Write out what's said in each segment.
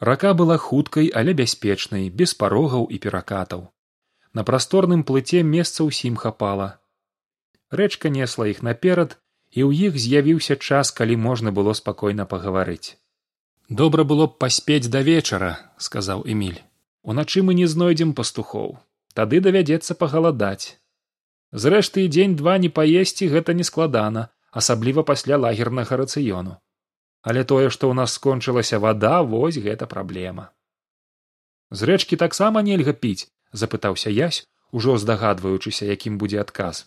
рака была хуткай але бяспечнай без парогаў і перакатаў. На прасторным плыце месца ўсім хапала. Рэчка несла іх наперад і ў іх з'явіўся час калі можна было спакойна пагаварыць. Добра было б паспець да вечара сказаў эмиль уначы мы не знойдзем пастухоў. Тады давядзецца пагаладаць. Зрэшты дзень два не паесці гэта не складана асабліва пасля лагернага рацыёну але тое што ў нас скончылася вада вось гэта праблема. З рэчкі таксама нельга піць запытаўся язь ужо здагадваючыся якім будзе адказ.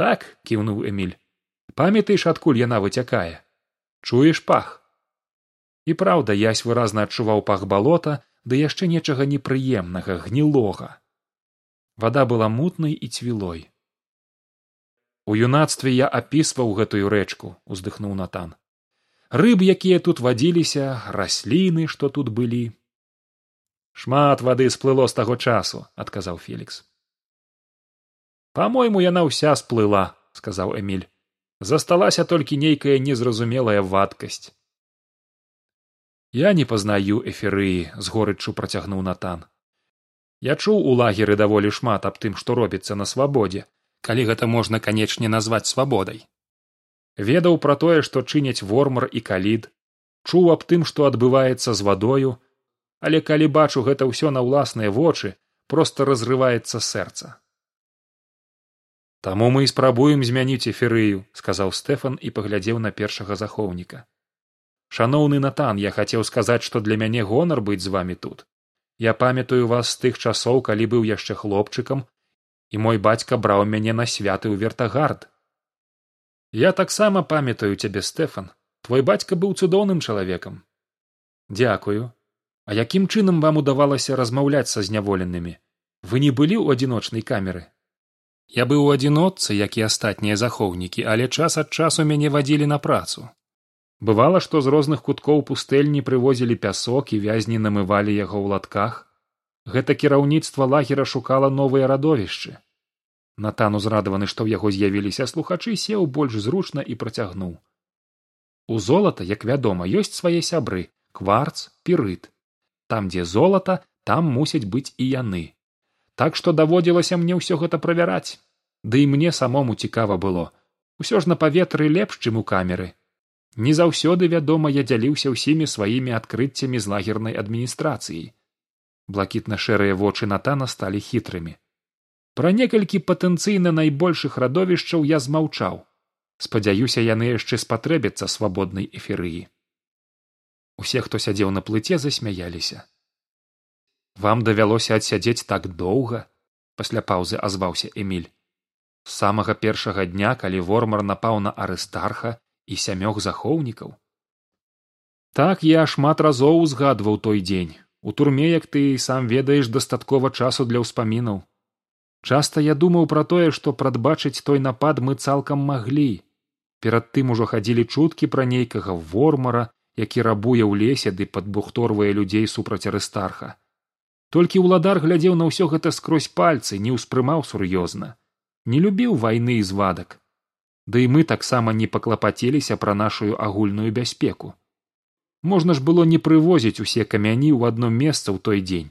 Так кіўнуў эмиль памятаеш адкуль яна выцякае? Чуеш пах? І праўда язь выразна адчуваў пах балота ды яшчэ нечага непрыемнага гнілога. Вада была мутнай і цвілой. У юнацтве я апісваў гэтую рэчку уздыхнуў натан рыб якія тут вадзіліся расліны што тут былі. Шмат вады сплыло з таго часу адказаў фелікс. По мойму яна ўся сплыла сказаў эмиль засталася толькі нейкая незразумелая вадкасць я не пазнаю эферыі з горыччу працягнуў натан. Я чуў у лагеры даволі шмат аб тым, што робіцца на свабодзе, калі гэта можна канечне назваць свабодай. Ведаў пра тое, што чыняць вормар і калід, чуў аб тым, што адбываецца з вадою, але калі бачу гэта ўсё на ўласныя вочы, проста разрываецца сэрца. Таму мы і спрабуем змяніць эферыю, сказаў Стэфан і паглядзеў на першага захоўніка. Шаноўны натан, я хацеў сказаць, што для мяне гонар быць з вамі тут. Я памятаю вас з тых часоў, калі быў яшчэ хлопчыкам, і мой бацька браў мяне на святы ў вертагард. Я таксама памятаю цябе стэфан. Твой бацька быў цудоўным чалавекам. Дзякую. А якім чынам вам удавалася размаўляць са зняволенымі? Вы не былі ў адзіночнай камеры? Я быў у адзінотцы як і астатнія захоўнікі але час ад часу мяне вадзілі на працу. Бывала што з розных куткоў пустэльні прывозілі пясок і вязні намывалі яго ў латках. Гэта кіраўніцтва лагера шукала новыя радовішчы натан узрадаваны што ў яго з'явіліся слухачы сеў больш зручна і працягнуў. У золата як вядома ёсць свае сябры кварц пірыт. Там дзе золата там мусяць быць і яны. Так што даводзілася мне ўсё гэта правяраць. Ды і мне самому цікава было. Усё ж на паветры лепш чым у камеры. Не заўсёды вядома я дзяліўся ўсімі сваімі адкрыццямі з лагернай адміністрацыяй блакітна шэрыя вочы натана сталі хітрымі пра некалькі патэнцыйна найбольшых радовішчаў я змаўчаў. Спадзяюся яны яшчэ спатрэбяцца свабоднай эферыі усе хто сядзеў на плыце засмяяліся. Вам давялося адсядзець так доўга пасля паўзы азваўся эмиль з самага першага дня калі вормар напаў на арыстарха і сямёг захоўнікаў? Так я шмат разоў узгадваў той дзень. У турме як ты сам ведаеш дастаткова часу для ўспамінаў часта я думаў пра тое што прадбачыць той напад мы цалкам маглі. Перад тым ужо хадзілі чуткі пра нейкага вормара які рабуе ў лесе ды падбухторвае людзей супраць арыстарха. Толькі ўладар глядзеў на ўсё гэта скрозь пальцы не ўспрымаў сур'ёзна. Не любіў вайны і звадак. Ды і мы таксама не паклапаціліся пра нашу агульную бяспеку. Можна ж было не прывозіць усе камяні ў адно месца ў той дзень.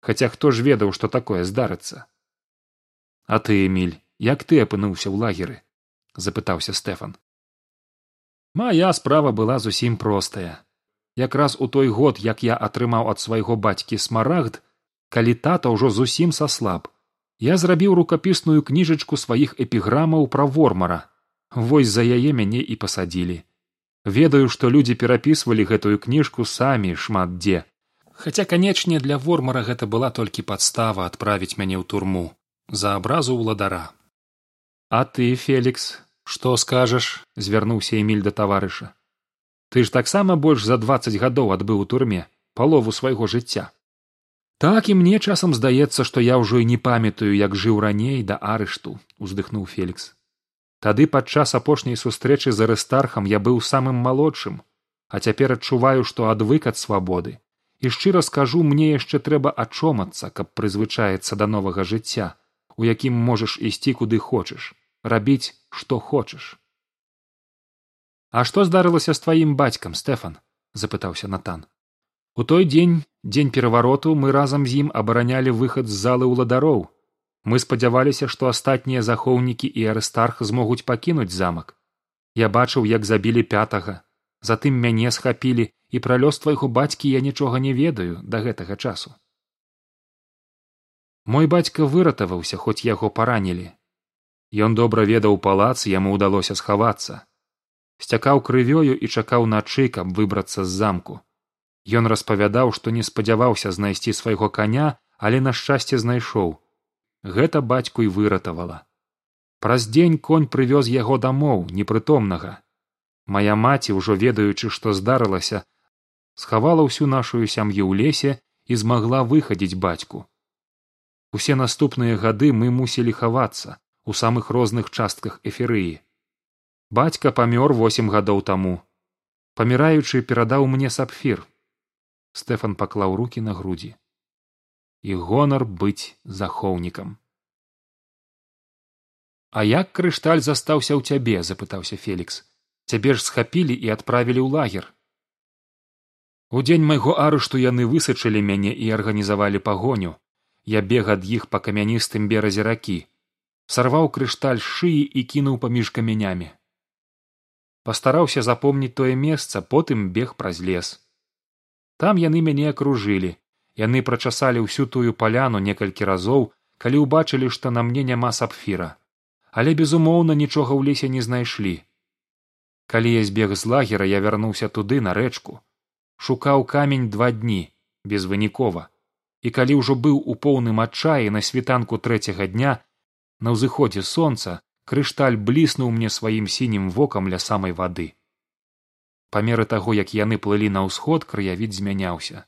Хаця хто ж ведаў што такое здарыцца а ты эмиль як ты апынуўся ў лагеры? запытаўся стэфан. Мая справа была зусім простая. Якраз у той год як я атрымаў ад свайго бацькі смарагд калі тата ўжо зусім саслаб я зрабіў рукапісную кніжачку сваіх эпіграмаў пра вормара. Вось за яе мяне і пасадзілі. Ведаю што людзі перапісвалі гэтую кніжку самі шмат дзе. Хаця канечне для вормара гэта была толькі падстава адправіць мяне ў турму за абразу ўладара а ты фелікс што скажаш звярнуўся эмиль да таварыша ты ж таксама больш за дваццаць гадоў адбыў у турме палову свайго жыцця так і мне часам здаецца што я ўжо і не памятаю як жыў раней да арышту уздыхнуў фелікс тады падчас апошняй сустрэчы з арыстархам я быў самым малодшым а цяпер адчуваю што адвык ад свабоды. І шчыра скажу мне яшчэ трэба ачомацца каб прызвычаецца да новага жыцця у якім можаш ісці куды хочаш рабіць што хочаш. А што здарылася з тваім бацькам стэфан? запытаўся натан. У той дзень дзень перавароту мы разам з ім абаранялі выхад з залы ўладароў. Мы спадзяваліся што астатнія захоўнікі і арыстарх змогуць пакінуць замак. Я бачыў як забілі пятага. Затым мяне схапілі і пра лёс твайго бацькі я нічога не ведаю да гэтага часу мой бацька выратаваўся хоць яго паранілі ён добра ведаў палац яму ўдалося схавацца. Сцякаў крывёю і чакаў начы каб выбрацца з замку. Ён распавядаў што не спадзяваўся знайсці свайго каня але на шчасце знайшоў. Гэта бацьку і выратавала. Праз дзень конь прывёз яго дамоў непрытомнага. Мая маці ўжо ведаючы што здарылася схавала ўсю нашу сям'ю ў лесе і змагла выхадзіць бацьку усе наступныя гады мы мусілі хавацца у самых розных частках эферыі бацька памёр восем гадоў таму. Паміраючы перадаў мне сапфір. Стэфан паклаў руки на грудзі. І гонар быць захоўнікам. А як крышталь застаўся ў цябе запытаўся фелікс. Цябе ж схапілі і адправілі ў лагер у дзень майго арышту яны высачылі мяне і арганізавалі пагоню я бег ад іх па камяністым беразе ракі сарваў крышталь шыі і кінуў паміж камянямі пастараўся запомніць тое месца потым бег праз лес. Там яны мяне акружылі яны прачасалі ўсю тую паляну некалькі разоў калі ўбачылі што на мне няма сапфіра. Але безумоўна нічога ў лесе не знайшлі. Калі я збег з лагера я вярнуўся туды на рэчку. Шукаў камень два дні безвынікова і калі ўжо быў у поўным адчаі на світанку трэцяга дня на ўзыходзе сонца крышталь бліснуў мне сваім сінім вокам ля самай вады. Па меры таго як яны плылі на ўсход краявід змяняўся.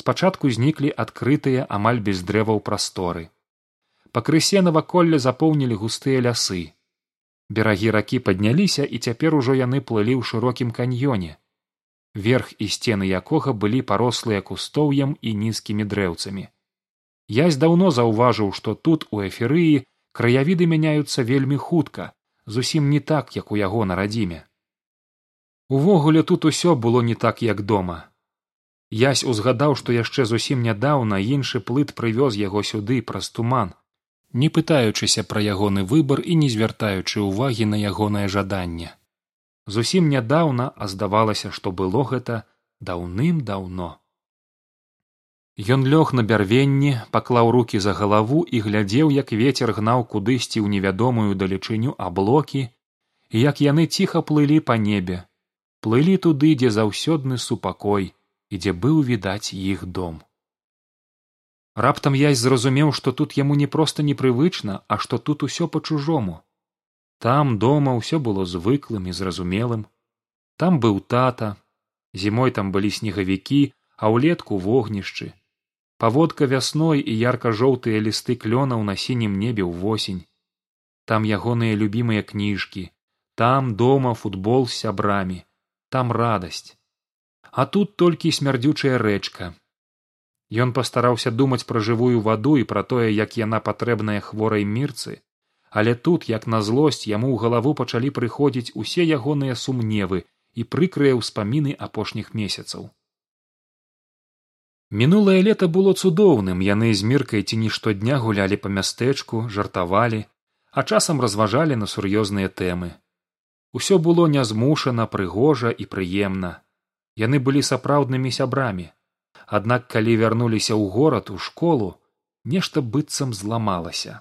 Спачатку зніклі адкрытыя амаль без дрэваў прасторы. Пакрысе наваколле запоўнілі густыя лясы. Берагі ракі падняліся і цяпер ужо яны плылі ў шырокім каньёне верх і сцены якога былі парослыя кустоўем і нізкімі дрэўцамі язь даўно заўважыў што тут у эферыі краявіды мяняюцца вельмі хутка зусім не так як у яго на радзіме. Увогуле тут усё было не так як дома. Язь узгадаў што яшчэ зусім нядаўна іншы плыт прывёз яго сюды праз туман не пытаючыся пра ягоны выбар і не звяртаючы ўвагі на ягонае жаданне зусім нядаўна а здавалася што было гэта даўным даўно ён лёг на бярвенні паклаў руки за галаву і глядзеў як вецер гнаў кудысьці ў невядомую далечыню аблокі і як яны ціха плылі па небе. Плылі туды дзе заўсёдны супакой і дзе быў відаць іх дом. Раптам я зразумеў што тут яму не проста непрывычна а што тут усё па чужому там дома ўсё было звыклым і зразумелым. Там быў тата зімой там былі снегавікі а ўлетку вогнішчы. Паводка вясной і ярка жоўтыя лісты клёнаў на сінім небе ўвосень. Там ягоныя любімыя кніжкі. Там дома футбол з сябрамі. Там радасць. А тут толькі смярдзючая рэчка. Ён пастараўся думаць пра жывую ваду і пра тое, як яна патрэбная хворай мірцы, але тут як на злосць яму ў галаву пачалі прыходзіць усе ягоныя сумневы і прыкрыя ўспаміны апошніх месяцаў. мінулае лета было цудоўным яны з міркай ці не штодня гулялі па мястэчку жартавалі а часам разважалі на сур'ёзныя тэмы. Усё было нязмушана прыгожа і прыемна. Яны былі сапраўднымі сябрамі. Аднак калі вярнуліся ў горад у школу нешта быццам зламалася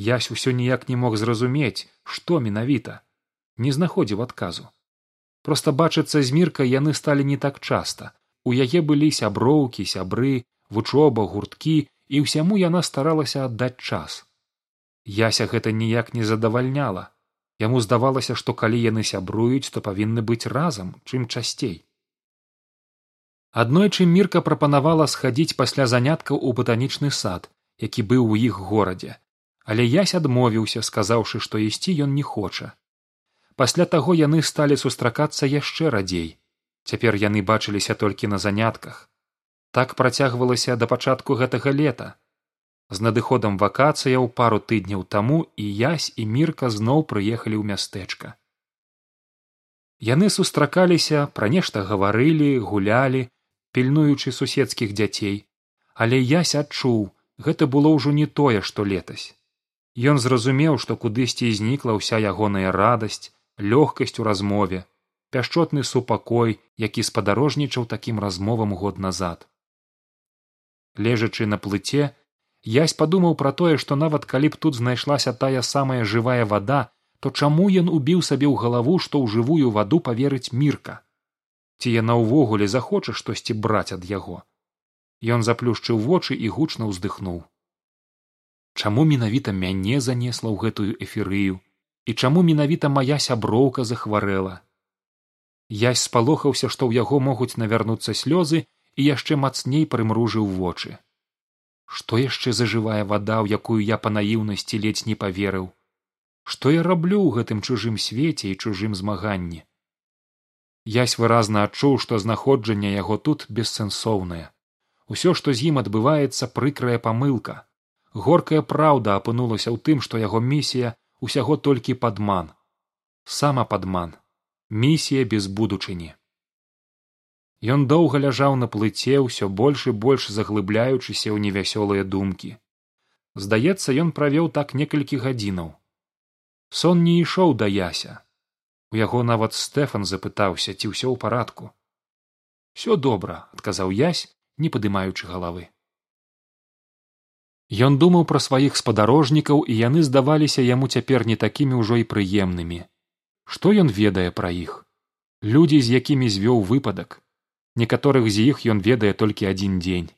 ясь усё ніяк не мог зразумець што менавіта. Не знаходзіў адказу. Проста бачыцца з міркай яны сталі не так часта. У яе былі сяброўкі сябры вучоба гурткі і ўсяму яна старалася аддаць час. Яся гэта ніяк не задавальняла. Яму здавалася што калі яны сябруюць то павінны быць разам чым часцей. Аднойчы мірка прапанавала схадзіць пасля заняткаў у батанічны сад які быў у іх горадзе але язь адмовіўся сказаўшы што ісці ён не хоча. Пасля таго яны сталі сустракацца яшчэ радзей. Цяпер яны бачыліся толькі на занятках. Так працягвалася да пачатку гэтага лета. З надыходам вакацыяў пару тыдняў таму і язь і мірка зноў прыехалі ў мястэчка. Яны сустракаліся пра нешта гаварылі гулялі пільнуючы суседскіх дзяцей. Але ясь адчуў гэта было ўжо не тое што летась ён зразумеў што кудысьці знікла ўся ягоная радасць лёгкасць у размове пяшчотны супакой які спадарожнічаў такім размовам год назад. Лежачы на плыце язь падумаў пра тое што нават калі б тут знайшлася тая самая жывая вада то чаму ён убіў сабе ў галаву што ў жывую ваду паверыць мірка? Ці яна ўвогуле захоча штосьці браць ад яго? Ён заплюшчыў вочы і гучна ўздыхнуў чаму менавіта мяне занесла ў гэтую эферыю і чаму менавіта мая сяброўка захварэла? Язь спалохаўся што ў яго могуць навярнуцца слёзы і яшчэ мацней прымружыў вочы. Што яшчэ зажывая вада ў якую я па наіўнасці ледзь не паверыў? Што я раблю ў гэтым чужым свеце і чужым змаганні? Ясь выразна адчуў, што знаходжанне яго тут бессэнсоўнае. Усё, што з ім адбываецца прыкрая памылка. Горкая праўда апынулася ў тым, што яго місія усяго толькі падман. Сама падман. Місія без будучыні. Ён доўга ляжаў на плыце ўсё больш і больш заглыбляючыся ў невясёлыя думкі. Здаецца, ён правёў так некалькі гадзінаў. Сон не ішоў да яся у яго нават стэфан запытаўся ці ўсё ў парадку все добра адказаў язь не падымаючы галавы ён думаў пра сваіх спадарожнікаў і яны здаваліся яму цяпер не такімі ўжо і прыемнымі. Што ён ведае пра іх? Людзі з якімі звёў выпадак. Некаторых з іх ён ведае толькі адзін дзень.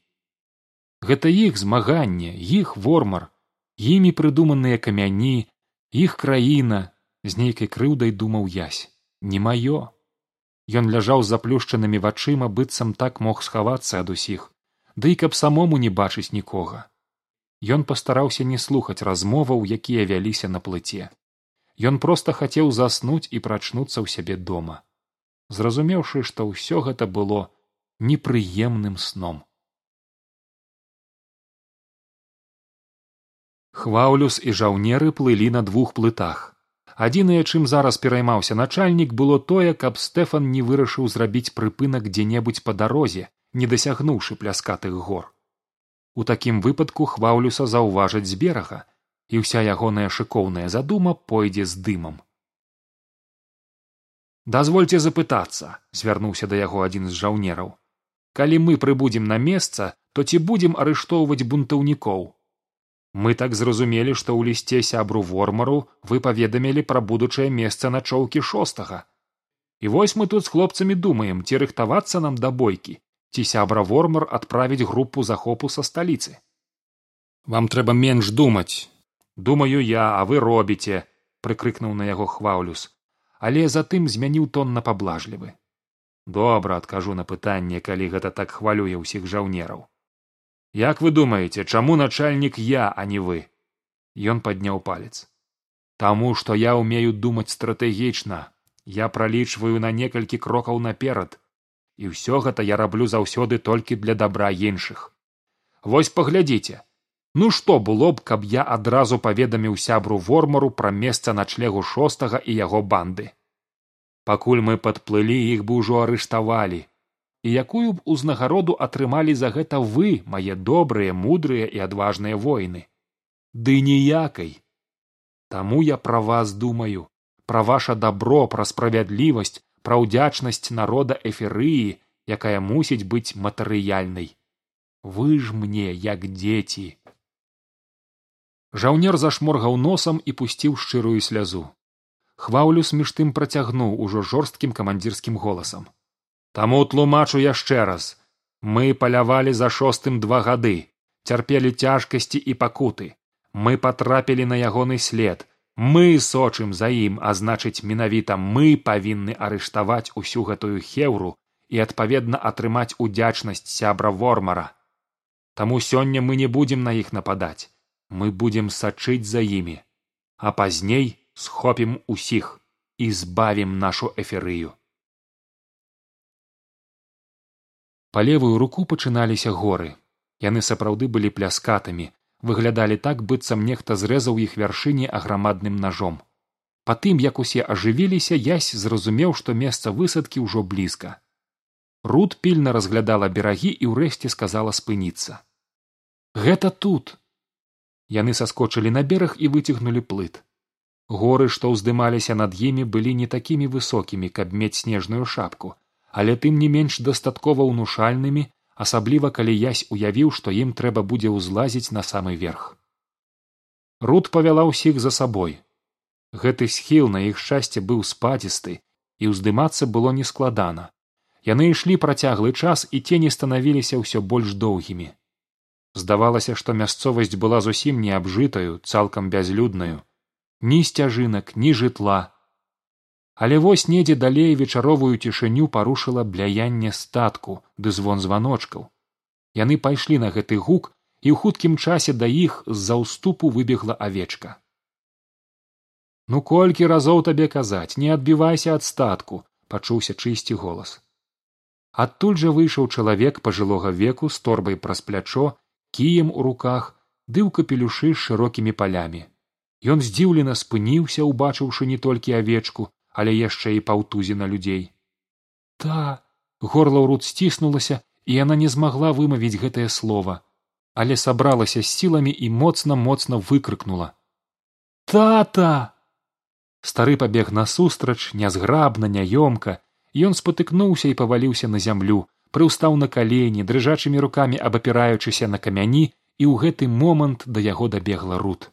Гэта іх змаганне іх вормар імі прыдуманыя камяні іх краіна з нейкай крыўдай думаў язь не маё. Ён ляжаў з заплюшчанымі вачыма быццам так мог схавацца ад усіх. Ды і каб самому не бачыць нікога ён пастараўся не слухаць размоваў якія вяліся на плыце. Ён проста хацеў заснуць і прачнуцца ў сябе дома. Зразумеўшы што ўсё гэта было непрыемным сном. Хваўлюс і жаўнеры плылі на двух плытах. Адзінае чым зараз пераймаўся начальнік было тое каб стэфан не вырашыў зрабіць прыпынак дзе небудзь па дарозе не дасягнуўшы пляскатых гор у такім выпадку хваўлюса заўважаць з берага і ўся ягоная шыкоўная задума пойдзе з дымам. Дазвольце запытацца звярнуўся да яго адзін з жаўнераў. Калі мы прыбудзем на месца то ці будзем арыштоўваць бунтаўнікоў? Мы так зразумелі што ў лісце сябру вормару вы паведамілі пра будучае месца начоўкі шостага. І вось мы тут з хлопцамі думаем ці рыхтавацца нам да бойкі ці сябра вормар адправіць групу захопу са сталіцы? Вам трэба менш думаць. Думаю я а вы робіце прыкрыкнуў на яго хваўлюс але затым змяніў тон на паблажлівы. Добра адкажу на пытанне калі гэта так хвалюе ўсіх жаўнераў. Як вы думаеце чаму начальнік я а не вы? Ён падняў палец. Таму што я ўмею думаць стратэгічна. Я пралічваю на некалькі крокаў наперад і ўсё гэта я раблю заўсёды толькі для дабра іншых. Вось паглядзіце. Ну што было б каб я адразу паведаміў сябру вормару пра месца начлегу шостага і яго банды? Пакуль мы падплылі іх бы ўжо арыштавалі. І якую б узнагароду атрымалі за гэта вы мае добрыя мудрыя і адважныя воіны? Ды ніякай. Таму я пра вас думаю пра ваша дабро пра справядлівасць пра ўдзячнасць народа эферыі якая мусіць быць матэрыяльнай. Вы ж мне як дзеці. Жаўнер зашморгаў носам і пусціў шчырую слязу. Хваўлюс між тым працягнуў ужо жорсткім камандзірскім голасам. Таму тлумачу яшчэ раз. Мы палявалі за шостым два гады цярпелі цяжкасці і пакуты. Мы патрапілі на ягоны след мы сочым за ім а значыць менавіта мы павінны арыштаваць усю гэтую хеўру і адпаведна атрымаць удзячнасць сябра вормара. Таму сёння мы не будзем на іх нападаць. Мы будзем сачыць за імі а пазней схопім усіх і збавім нашу эферыю па левую руку пачыналіся горы. Яны сапраўды былі пляскатымі выглядалі так быццам нехта зрэзаў іх вяршыні аграмадным ножом па тым як усе ажывіліся язь зразумеў што месца высадкі ўжо блізка. Руд пільна разглядала берагі і ўрэшце сказала спыніцца. Гэта тут! Яны саскочылі на бераг і выцягнулі плыт. Горы што ўздымаліся над імі былі не такімі высокімі каб мець снежную шапку але тым не менш дастаткова ўнушальнымі асабліва калі язь уявіў што ім трэба будзе ўзлазіць на самы верх. Руд павяла ўсіх за сабой. Гэты схіл на іх шчасце быў спадзісты і ўздымацца было нескладана. Яны ішлі працяглы час і цені станавіліся ўсё больш доўгімі. Здавалася што мясцовасць была зусім не абжытаю цалкам бязлюднаю. Ні сцяжынак ні жытла але вось недзе далей вечаровую цішыню парушыла бляянне статку ды звон званочкаў. Яны пайшлі на гэты гук і ў хуткім часе да іх з за ўступу выбегла авечка. Ну колькі разоў табе казаць не адбівайся ад статку пачуўся чысці голас. Адтуль жа выйшаў чалавек пажылога веку з торбай праз плячо кіем у руках ды ў капелюшы з шырокімі палямі. Ён здзіўлена спыніўся убачыўшы не толькі авечку але яшчэ і паўтузіна людзей. Та горла ўрут сціснулася і яна не змагла вымавіць гэтае слово але сабралася з сіламі і моцна моцна выкрыкнула. Тата! Стары пабег насустрач нязграбна няёмка. Ён спатыкнуўся і паваліўся на зямлю прыўстаў на калені дрыжачымі рукамі абапіраючыся на камяні і ў гэты момант да яго дабегла руд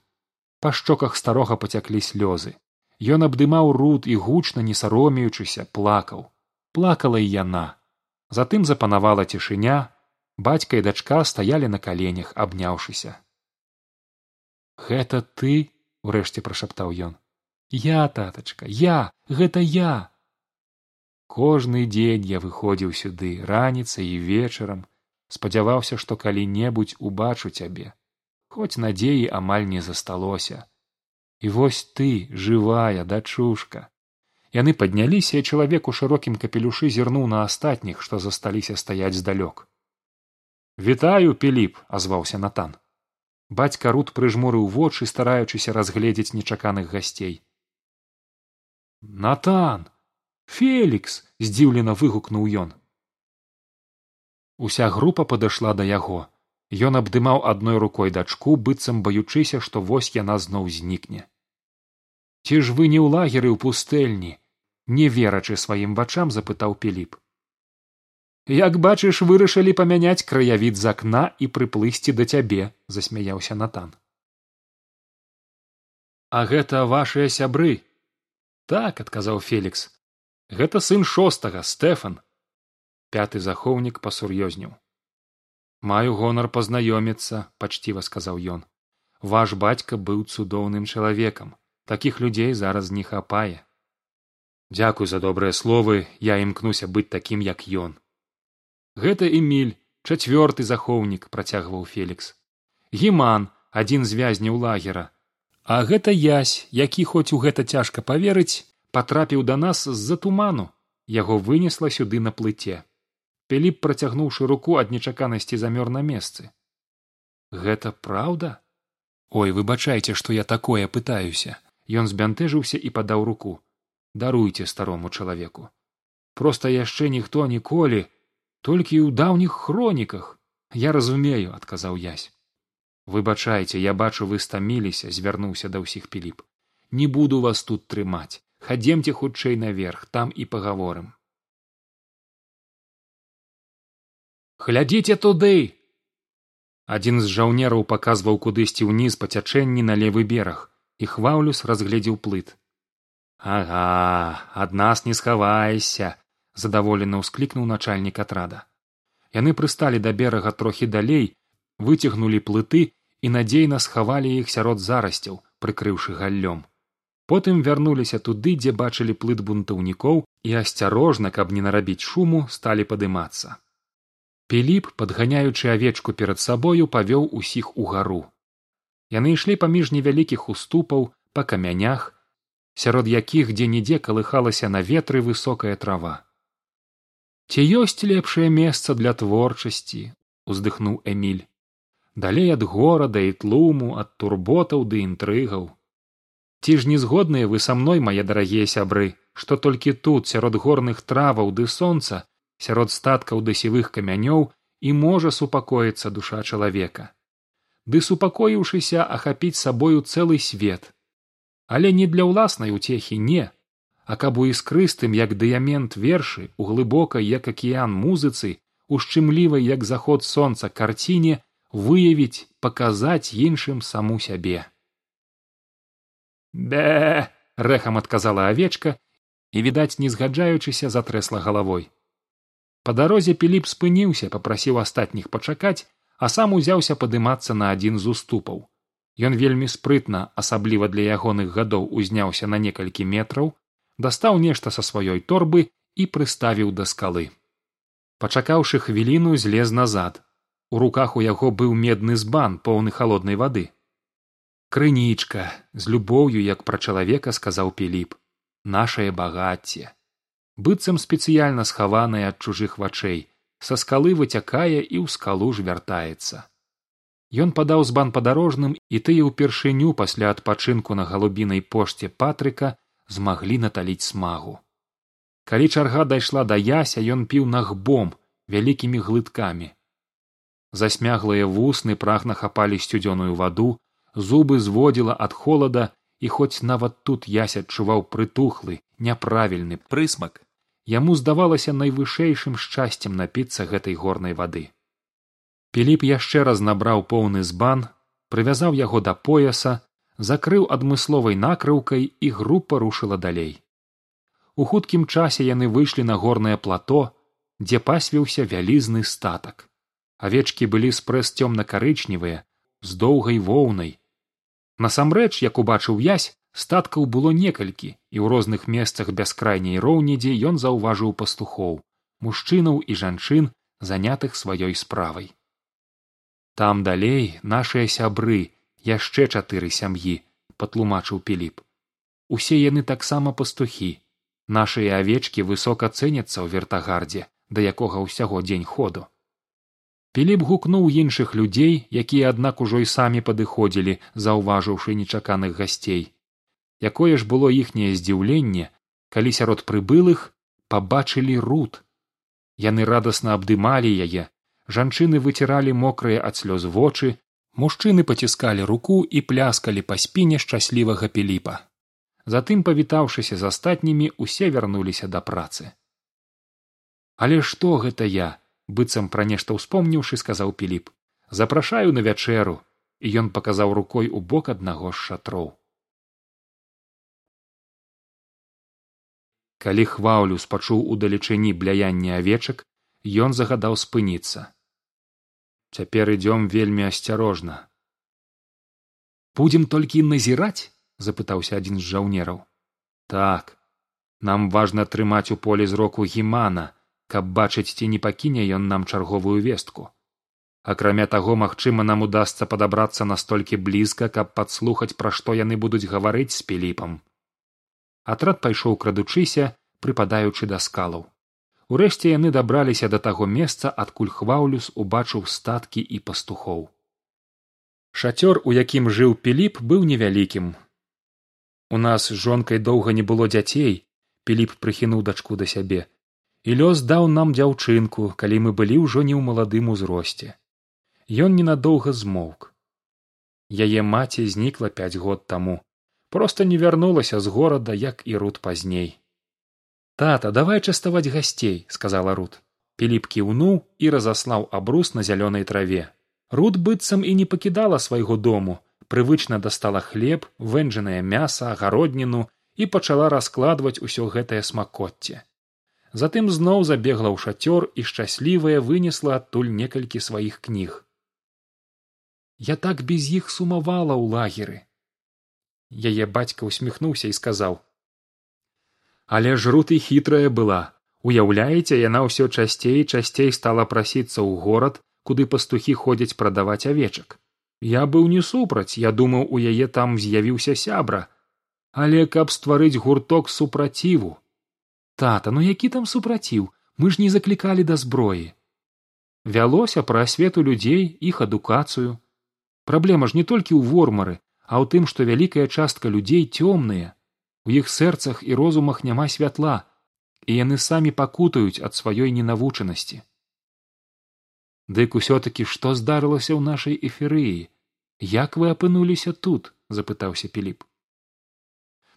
па шчоках старога пацяклі слёзы ён абдымаў руд і гучна не саромеючыся плакаў. Плакала і яна. Затым запанавала цішыня. Бацька і дачка стаялі на каленях абняўшыся. Гэта ты урэшце прашаптаў ён. Я татачка я гэта я! Кожны дзень я выходзіў сюды раніцай і вечарам. Спадзяваўся што калі небудзь убачу цябе. Хоць надзеі амаль не засталося і вось ты жывая дачушка. Яны падняліся і чалавек у шырокім капелюшы зірнуў на астатніх што засталіся стаяць здалёк. Вітаю піліп азваўся натан. Бацька рут прыжмурыў вочы стараючыся разгледзець нечаканых гасцей. Натан! Фелікс здзіўлена выгукнуў ён. Уся група падышла да яго ён абдымаў адной рукой дачку быццам баючыся што вось яна зноў знікне. Ці ж вы не ў лагеры ў пустэльні не верачы сваім вачам запытаў піліп. Як бачыш вырашылі памяняць краявід з акна і прыплысці да цябе засмяяўся натан. А гэта вашыя сябры? Так адказаў фелікс. Гэта сын шостага стэфан пяты захоўнік пасур'ёзніў маю гонар пазнаёміцца пачціва сказаў ён. Ваш бацька быў цудоўным чалавекам. Такіх людзей зараз не хапае дзякуй за добрыя словы я імкнуся быць такім як ён гэта эміль чацвёрты захоўнік працягваў фелікс. Гіман адзін з вязняў лагера. А гэта язь які хоць у гэта цяжка паверыць патрапіў да нас з за туману. Яго вынесла сюды на плыце пеліп працягнуўшы руку ад нечаканасці замёр на месцы. Гэта праўда? Ой выбачайце што я такое пытаюся! Ён збянтэжыўся і падаў руку. Даруйце старому чалавеку. Проста яшчэ ніхто ніколі толькі ў даўніх хроніках! Я разумею адказаў язь выбачайце я бачу вы стаміліся звярнуўся да ўсіх піліп. Не буду вас тут трымаць. Хадземце хутчэй наверх там і пагаворым глядзіце туды! Адзін з жаўнераў паказваў кудысьці ўніз па цячэнні на левы бераг і хваўлюс разгледзеў плыт. Ага ад нас не схавайся задаволена ўсклікнуў начальнік атрада. Яны прысталі да берага трохі далей выцягнулі плыты і надзейна схавалі іх сярод зарасцяў прыкрыўшы галлём. Потым вярнуліся туды дзе бачылі плыт бунтаўнікоў і асцярожна каб не нарабіць шуму сталі падымацца піліп падганяючы авечку перад сабою павёў усіх угару яны ішлі паміж невялікіх уступаў па камянях сярод якіх дзе нідзе калыхалася на ветры высокая трава. Ці ёсць лепшае месца для творчасці уздыхнуў эміль. Далей ад горада і тлуму ад турботаў ды інтрыгаў. Ці ж не згодныя вы са мной мае дарагія сябры што толькі тут сярод горных траваў ды сонца сярод статкаў дасевых камянёў і можа супакоіцца душа чалавека. Ды супакоіўшыся ахапіць сабою цэлы свет. Але не для ўласнай уцехі не а каб у іскрыстым як дыямент вершы у глыбокай як акіян музыцы ушчымлівай як заход сонца карціне выявіць паказаць іншым саму сябе. Бе рэхам адказала авечка і відаць не згаджаючыся затрэсла галавой па дарозе піліп спыніўся попрасіў астатніх пачакаць а сам узяўся падымацца на адзін з уступаў ён вельмі спрытна асабліва для ягоных гадоў узняўся на некалькі метраў дастаў нешта са сваёй торбы і прыставіў да скалы. Пачакаўшы хвіліну злез назад. У руках у яго быў медны збан поўны халоднай вады. Крынічка з любоўю як пра чалавека сказаў піліп нашае багацце быццам спецыяльна схаванае ад чужых вачэй са скалы выцякае і ў скалу ж вяртаецца. Ён падаў збан падарожным і тыя ўпершыню пасля адпачынку на галубінай пошце патрыка змаглі наталіць смагу. Калі чарга дайшла да яся ён піў нагбом вялікімі глыткамі. Засмяглыя вусны прагна хапалі сцюдзёную ваду зубы зводзіла ад холада і хоць нават тут ясь адчуваў прытухлы няправільны прысмак яму здавалася найвышэйшым шчасцем напіцца гэтай горнай вады. Піліп яшчэ раз набраў поўны збан прывязаў яго да пояса закрыў адмысловай накрыўкай і група рушыла далей. У хуткім часе яны выйшлі на горнае плато дзе пасвіўся вялізны статак. Авечкі былі спрэс цёмна карычневыя з доўгай воўнай. Насамрэч як убачыў язь статкаў было некалькі і ў розных месцах бяскрайняй роўнедзе ён заўважыў пастухоў мужчынаў і жанчын занятых сваёй справай. Там далей нашыя сябры яшчэ чатыры сям'і патлумачыў піліп. Усе яны таксама пастухі. Нашыя авечкі высока цэняцца ў вертагардзе да якога ўсяго дзень ходу піліп гукнуў іншых людзей якія аднак ужо і самі падыходзілі заўважыўшы нечаканых гасцей якое ж было іхняе здзіўленне калі сярод прыбылых пабачылі руд. Яны радасна абдымалі яе жанчыны выціралі мокрыя ад слёз вочы мужчыны паціскалі руку і пляскалі па спіне шчаслівага піліпа. Затым павітаўшыся з астатнімі усе вярнуліся да працы. Але што гэта я быццам пра нешта ўспомніўшы сказаў піліп. Запрашаю на вячэру і ён паказаў рукой у бок аднаго з шатроў калі хвалю спачуў удалечыні бляянне авечак ён загадаў спыніцца. Цяпер ідём вельмі асцярожна. Будзем толькі назіраць запытаўся адзін з жаўнераў. Так нам важна трымаць у поле зроку гімана каб бачыць ці не пакіне ён нам чарговую вестку. Акрамя таго магчыма нам удасца падабрацца настолькі блізка каб падслухаць пра што яны будуць гаварыць з піліпам атрад пайшоў крадучыся прыпадаючы да скалаў. Урэшце яны дабраліся да таго месца адкуль хваўлюс убачыў статкі і пастухоў. Шацёр у якім жыў піліп быў невялікім. У нас з жонкай доўга не было дзяцей піліп прыхінуў дачку да сябе. І лёс даў нам дзяўчынку калі мы былі ўжо не ў маладым узросце. Ён ненадоўга змоўк. Яе маці знікла пяць год таму проста не вярнулася з горада як і руд пазней. Тата давай частаваць гасцей сказала руд піліп кіўнуў і разаслаў абрус на зялёнай траве. Руд быццам і не пакідала свайго дому прывычна дастала хлеб вэнджанае мяса агародніну і пачала раскладваць усё гэтае смакоцце затым зноў забегла ў шацёр і шчаслівая вынесла адтуль некалькі сваіх кніг. Я так без іх сумавала ў лагеры яе бацька усміхнуўся і сказаў але жрут і хітрая была. Уяўляеце яна ўсё часцей часцей стала прасіцца ў горад куды пастухі ходзяць прадаваць авечак. Я быў не супраць я думаў у яе там з'явіўся сябра. Але каб стварыць гурток супраціву тата ну які там супраціў? Мы ж не заклікалі да зброі вялося пра асвету людзей іх адукацыю. Праблема ж не толькі ў вормары а ў тым што вялікая частка людзей цёмныя у іх сэрцах і розумах няма святла і яны самі пакутаюць ад сваёй ненавучанасці. Дык усё такі што здарылася ў нашай эферыі як вы апынуліся тут запытаўся піліп.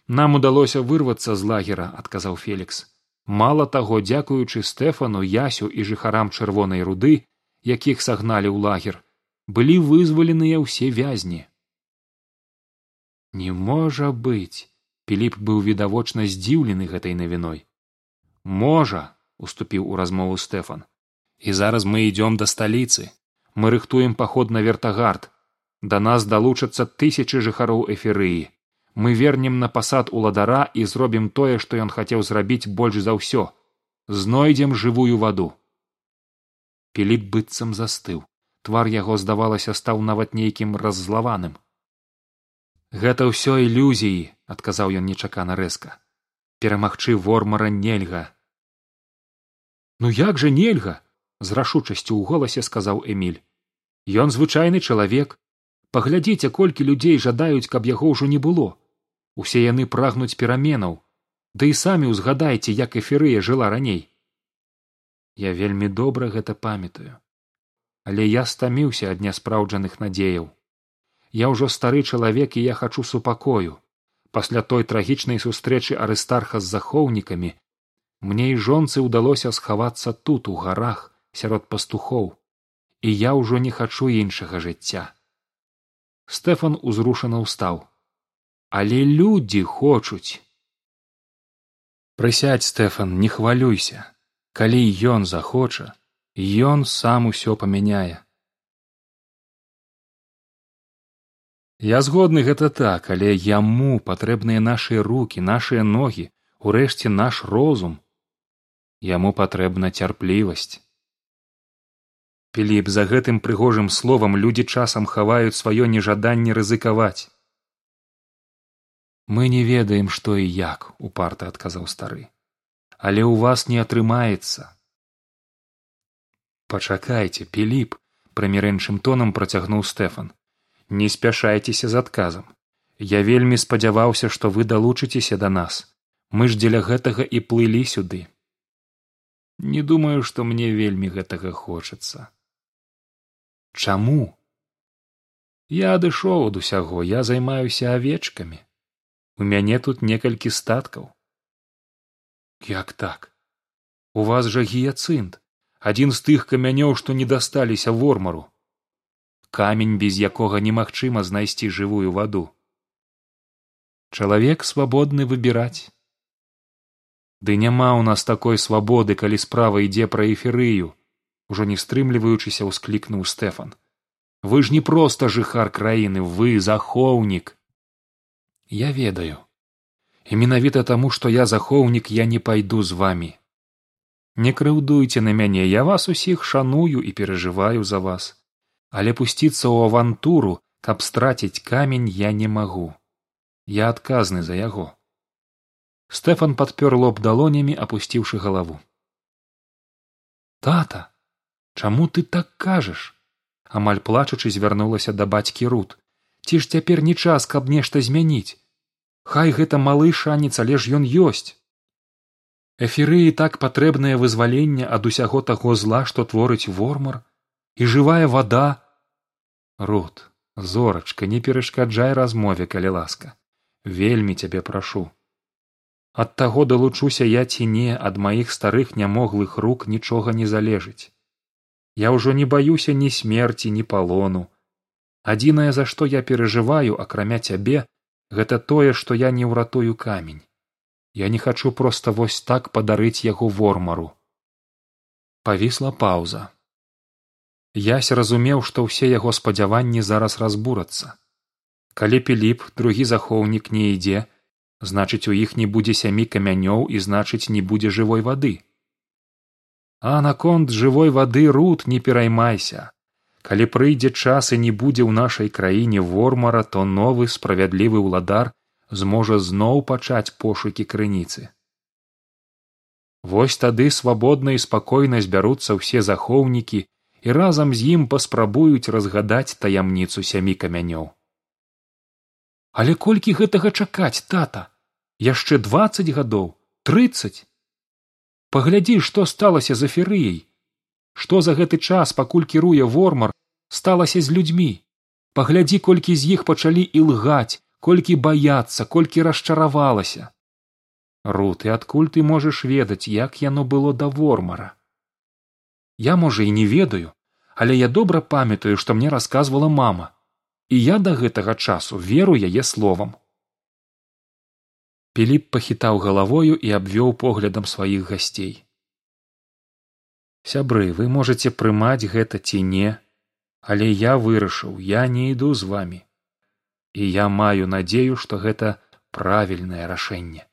Нам удалося вырвацца з лагера адказаў фелікс. Мала таго дзякуючы стэфану ясю і жыхарам чырвонай руды якіх сагналі ў лагер былі вызваленыя ўсе вязні не можа быць піліп быў відавочна здзіўлены гэтай навіной. Можа уступіў у размову стэфан. І зараз мы ідём да сталіцы. Мы рыхтуем паход на вертагард. Да нас далучацца тысячы жыхароў эферыі мы вернем на пасад уладара і зробім тое што ён хацеў зрабіць больш за ўсё. Знойдзем жывую ваду піліп быццам застыў. Твар яго здавалася стаў нават нейкім раззлаваным гэта ўсё ілюзіі адказаў ён нечакана рэзка. Перамагчы вормара нельга ну як жа нельга з рашучасцю ў голасе сказаў эмиль ён звычайны чалавек. Паглядзіце колькі людзей жадаюць каб яго ўжо не было. Усе яны прагнуць пераменаў. Ды і самі ўзгадайце як эферыя жыла раней я вельмі добра гэта памятаю. Але я стаміўся ад няспраўджаных надзеяў я ўжо стары чалавек і я хачу супакою. Пасля той трагічнай сустрэчы арыстарха з захоўнікамі мне і жонцы ўдалося схавацца тут у гарах сярод пастухоў і я ўжо не хачу іншага жыцця стэфан узрушана ўстаў. Але людзі хочуць! Прысядь стэфан не хвалюйся. Калі ён захоча ён сам усё памяняе я згодны гэта так але яму патрэбныя нашыя руки нашыя ногі урэшце наш розум. Яму патрэбна цярплівасць. Піліп за гэтым прыгожым словам людзі часам хаваюць сваё нежаданне рызыкаваць. Мы не ведаем што і як упарта адказаў стары. Але ў вас не атрымаецца пачакайце піліп прымірэнчым тонам працягнуў стэфан не спяшайцеся з адказам. Я вельмі спадзяваўся што вы далучыцеся да нас. Мы ж дзеля гэтага і плылі сюды не думаю што мне вельмі гэтага хочацца чаму? Я адышоў ад усяго я займаюся авечкамі. У мяне тут некалькі статкаў як так? У вас жа гіяцынт адзін з тых камянёў што не дасталіся вормару камень без якога немагчыма знайсці жывую ваду. Чалавек свабодны выбіраць. Ды няма ў нас такой свабоды калі справа ідзе пра эферыю ужо не стрымліваючыся ўсклікнуў стэфан. Вы ж не проста жыхар краіны вы захоўнік. Я ведаю. І менавіта таму што я захоўнік я не пайду з вамі. Не крыўдуйце на мяне я вас усіх шаную і перажываю за вас але пусціцца ў авантуру каб страціць камень я не магу. Я адказны за яго. Стэфан падпёр лоб далонямі апусціўшы галаву. Тата чаму ты так кажаш? Амаль плачучы звярнулася да бацькі рут. Ці ж цяпер не час каб нешта змяніць? Хай гэта малы шанец але ж ён ёсць! Эферыі так патрэбнае вызваленне ад усяго таго зла што творыць вормар і жывая вада рут зорачка не перашкаджай размове калі ласка. Вельмі цябе прашу. Ад таго далучуся я ці не ад маіх старых нямоглых рук нічога не залежыць. Я ўжо не баюся ні смерці ні палону. Адзінае за што я перажываю акрамя цябе гэта тое што я не ўратую камень. Я не хачу проста вось так падарыць яго вормару. Павісла паўза ясь разумеў што ўсе яго спадзяванні зараз разбурацца. Калі піліп другі захоўнік не ідзе значыць у іх не будзе сямі камянёў і значыць не будзе жывой вады. А наконт жывой вады руд не пераймайся. Калі прыйдзе час і не будзе ў нашай краіне вормара то новы справядлівы ўладар зможа зноў пачаць пошукі крыніцы. Вось тады свабодна і спакойна збяруцца ўсе захоўнікі і разам з ім паспрабуюць разгадаць таямніцу сямі камянёў. Але колькі гэтага чакаць тата? Яшчэ дваццаць гадоў трыццаць? Паглядзі што сталася за ферыяй што за гэты час пакуль кіруе вормар сталася з людзьмі? Паглядзі колькі з іх пачалі ілгаць колькі баяцца колькі расчаравалася. Руты адкуль ты можаш ведаць як яно было да вормара я можа і не ведаю але я добра памятаю што мне расказвала мама і я да гэтага часу веру яе словам. Піліп пахітаў галавою і абвёў поглядам сваіх гасцей. Сябры вы можете прымаць гэта ці не але я вырашыў я не іду з вами і я маю надзею што гэта правільнае рашэнне